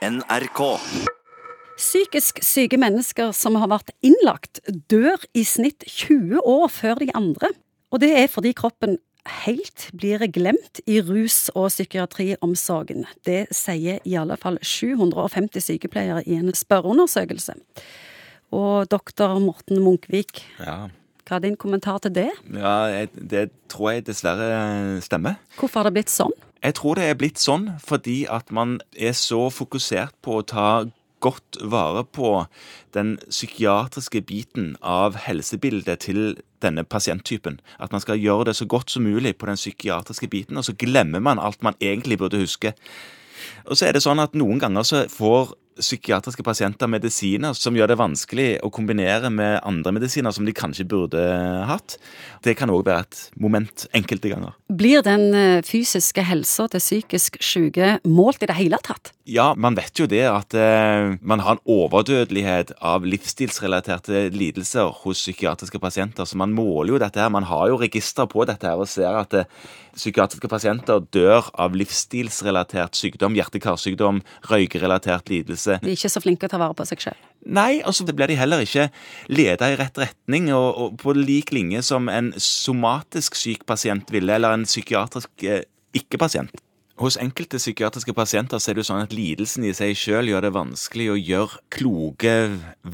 NRK. Psykisk syke mennesker som har vært innlagt, dør i snitt 20 år før de andre. Og det er fordi kroppen helt blir glemt i rus- og psykiatriomsorgen. Det sier i alle fall 750 sykepleiere i en spørreundersøkelse. Og doktor Morten Munkvik, Ja, hva er din kommentar til det? ja jeg, det tror jeg dessverre stemmer. Hvorfor har det blitt sånn? Jeg tror det er blitt sånn fordi at man er så fokusert på å ta godt vare på den psykiatriske biten av helsebildet til denne pasienttypen. At man skal gjøre det så godt som mulig på den psykiatriske biten, og så glemmer man alt man egentlig burde huske. Og så er det sånn at noen ganger så får psykiatriske pasienter medisiner som gjør det vanskelig å kombinere med andre medisiner som de kanskje burde hatt. Det kan òg være et moment enkelte ganger. Blir den eh, fysiske helsa til psykisk syke målt i det hele tatt? Ja, man vet jo det at eh, man har en overdødelighet av livsstilsrelaterte lidelser hos psykiatriske pasienter. Så man måler jo dette her. Man har jo register på dette her og ser at eh, psykiatriske pasienter dør av livsstilsrelatert sykdom, hjerte-karsykdom, røykerelatert lidelse. De er ikke så flinke til å ta vare på seg selv. Nei, altså det blir de heller ikke leda i rett retning, og, og på lik linje som en somatisk syk pasient ville, eller en psykiatrisk eh, ikke-pasient. Hos enkelte psykiatriske pasienter så er det jo sånn at lidelsen i seg sjøl gjør det vanskelig å gjøre kloke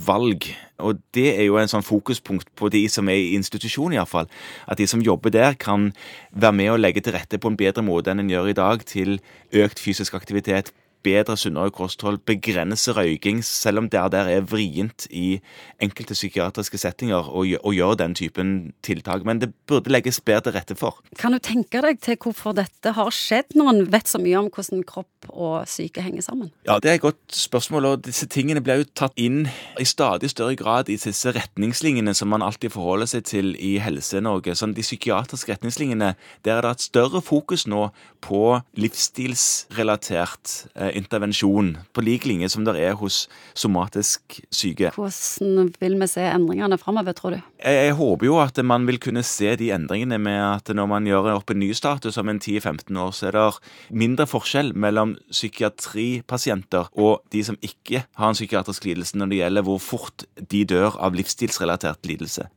valg. Og det er jo en sånn fokuspunkt på de som er i institusjon, iallfall. At de som jobber der, kan være med å legge til rette på en bedre måte enn en gjør i dag, til økt fysisk aktivitet, bedre, sunnere kosthold, begrense røyking, selv om det der er vrient i enkelte psykiatriske settinger å, å gjøre den typen tiltak. Men det burde legges bedre til rette for. Kan du tenke deg til hvorfor dette har skjedd, når en vet så mye om hvordan kropp og syke henger sammen? Ja, Det er et godt spørsmål, og disse tingene blir jo tatt inn i stadig større grad i disse retningslinjene som man alltid forholder seg til i Helse-Norge. Sånn, de psykiatriske retningslinjene, der er det et større fokus nå på livsstilsrelatert eh, intervensjon, på lik linje som det er hos somatisk syke. Hvordan vil vi se endringene framover, tror du? Jeg, jeg håper jo at man vil kunne se de endringene med at når man gjør opp en ny status om en 10-15 år, så er det mindre forskjell mellom psykiatripasienter og de som ikke har en psykiatrisk lidelse når det gjelder hvor fort de dør av livsstilsrelatert lidelse.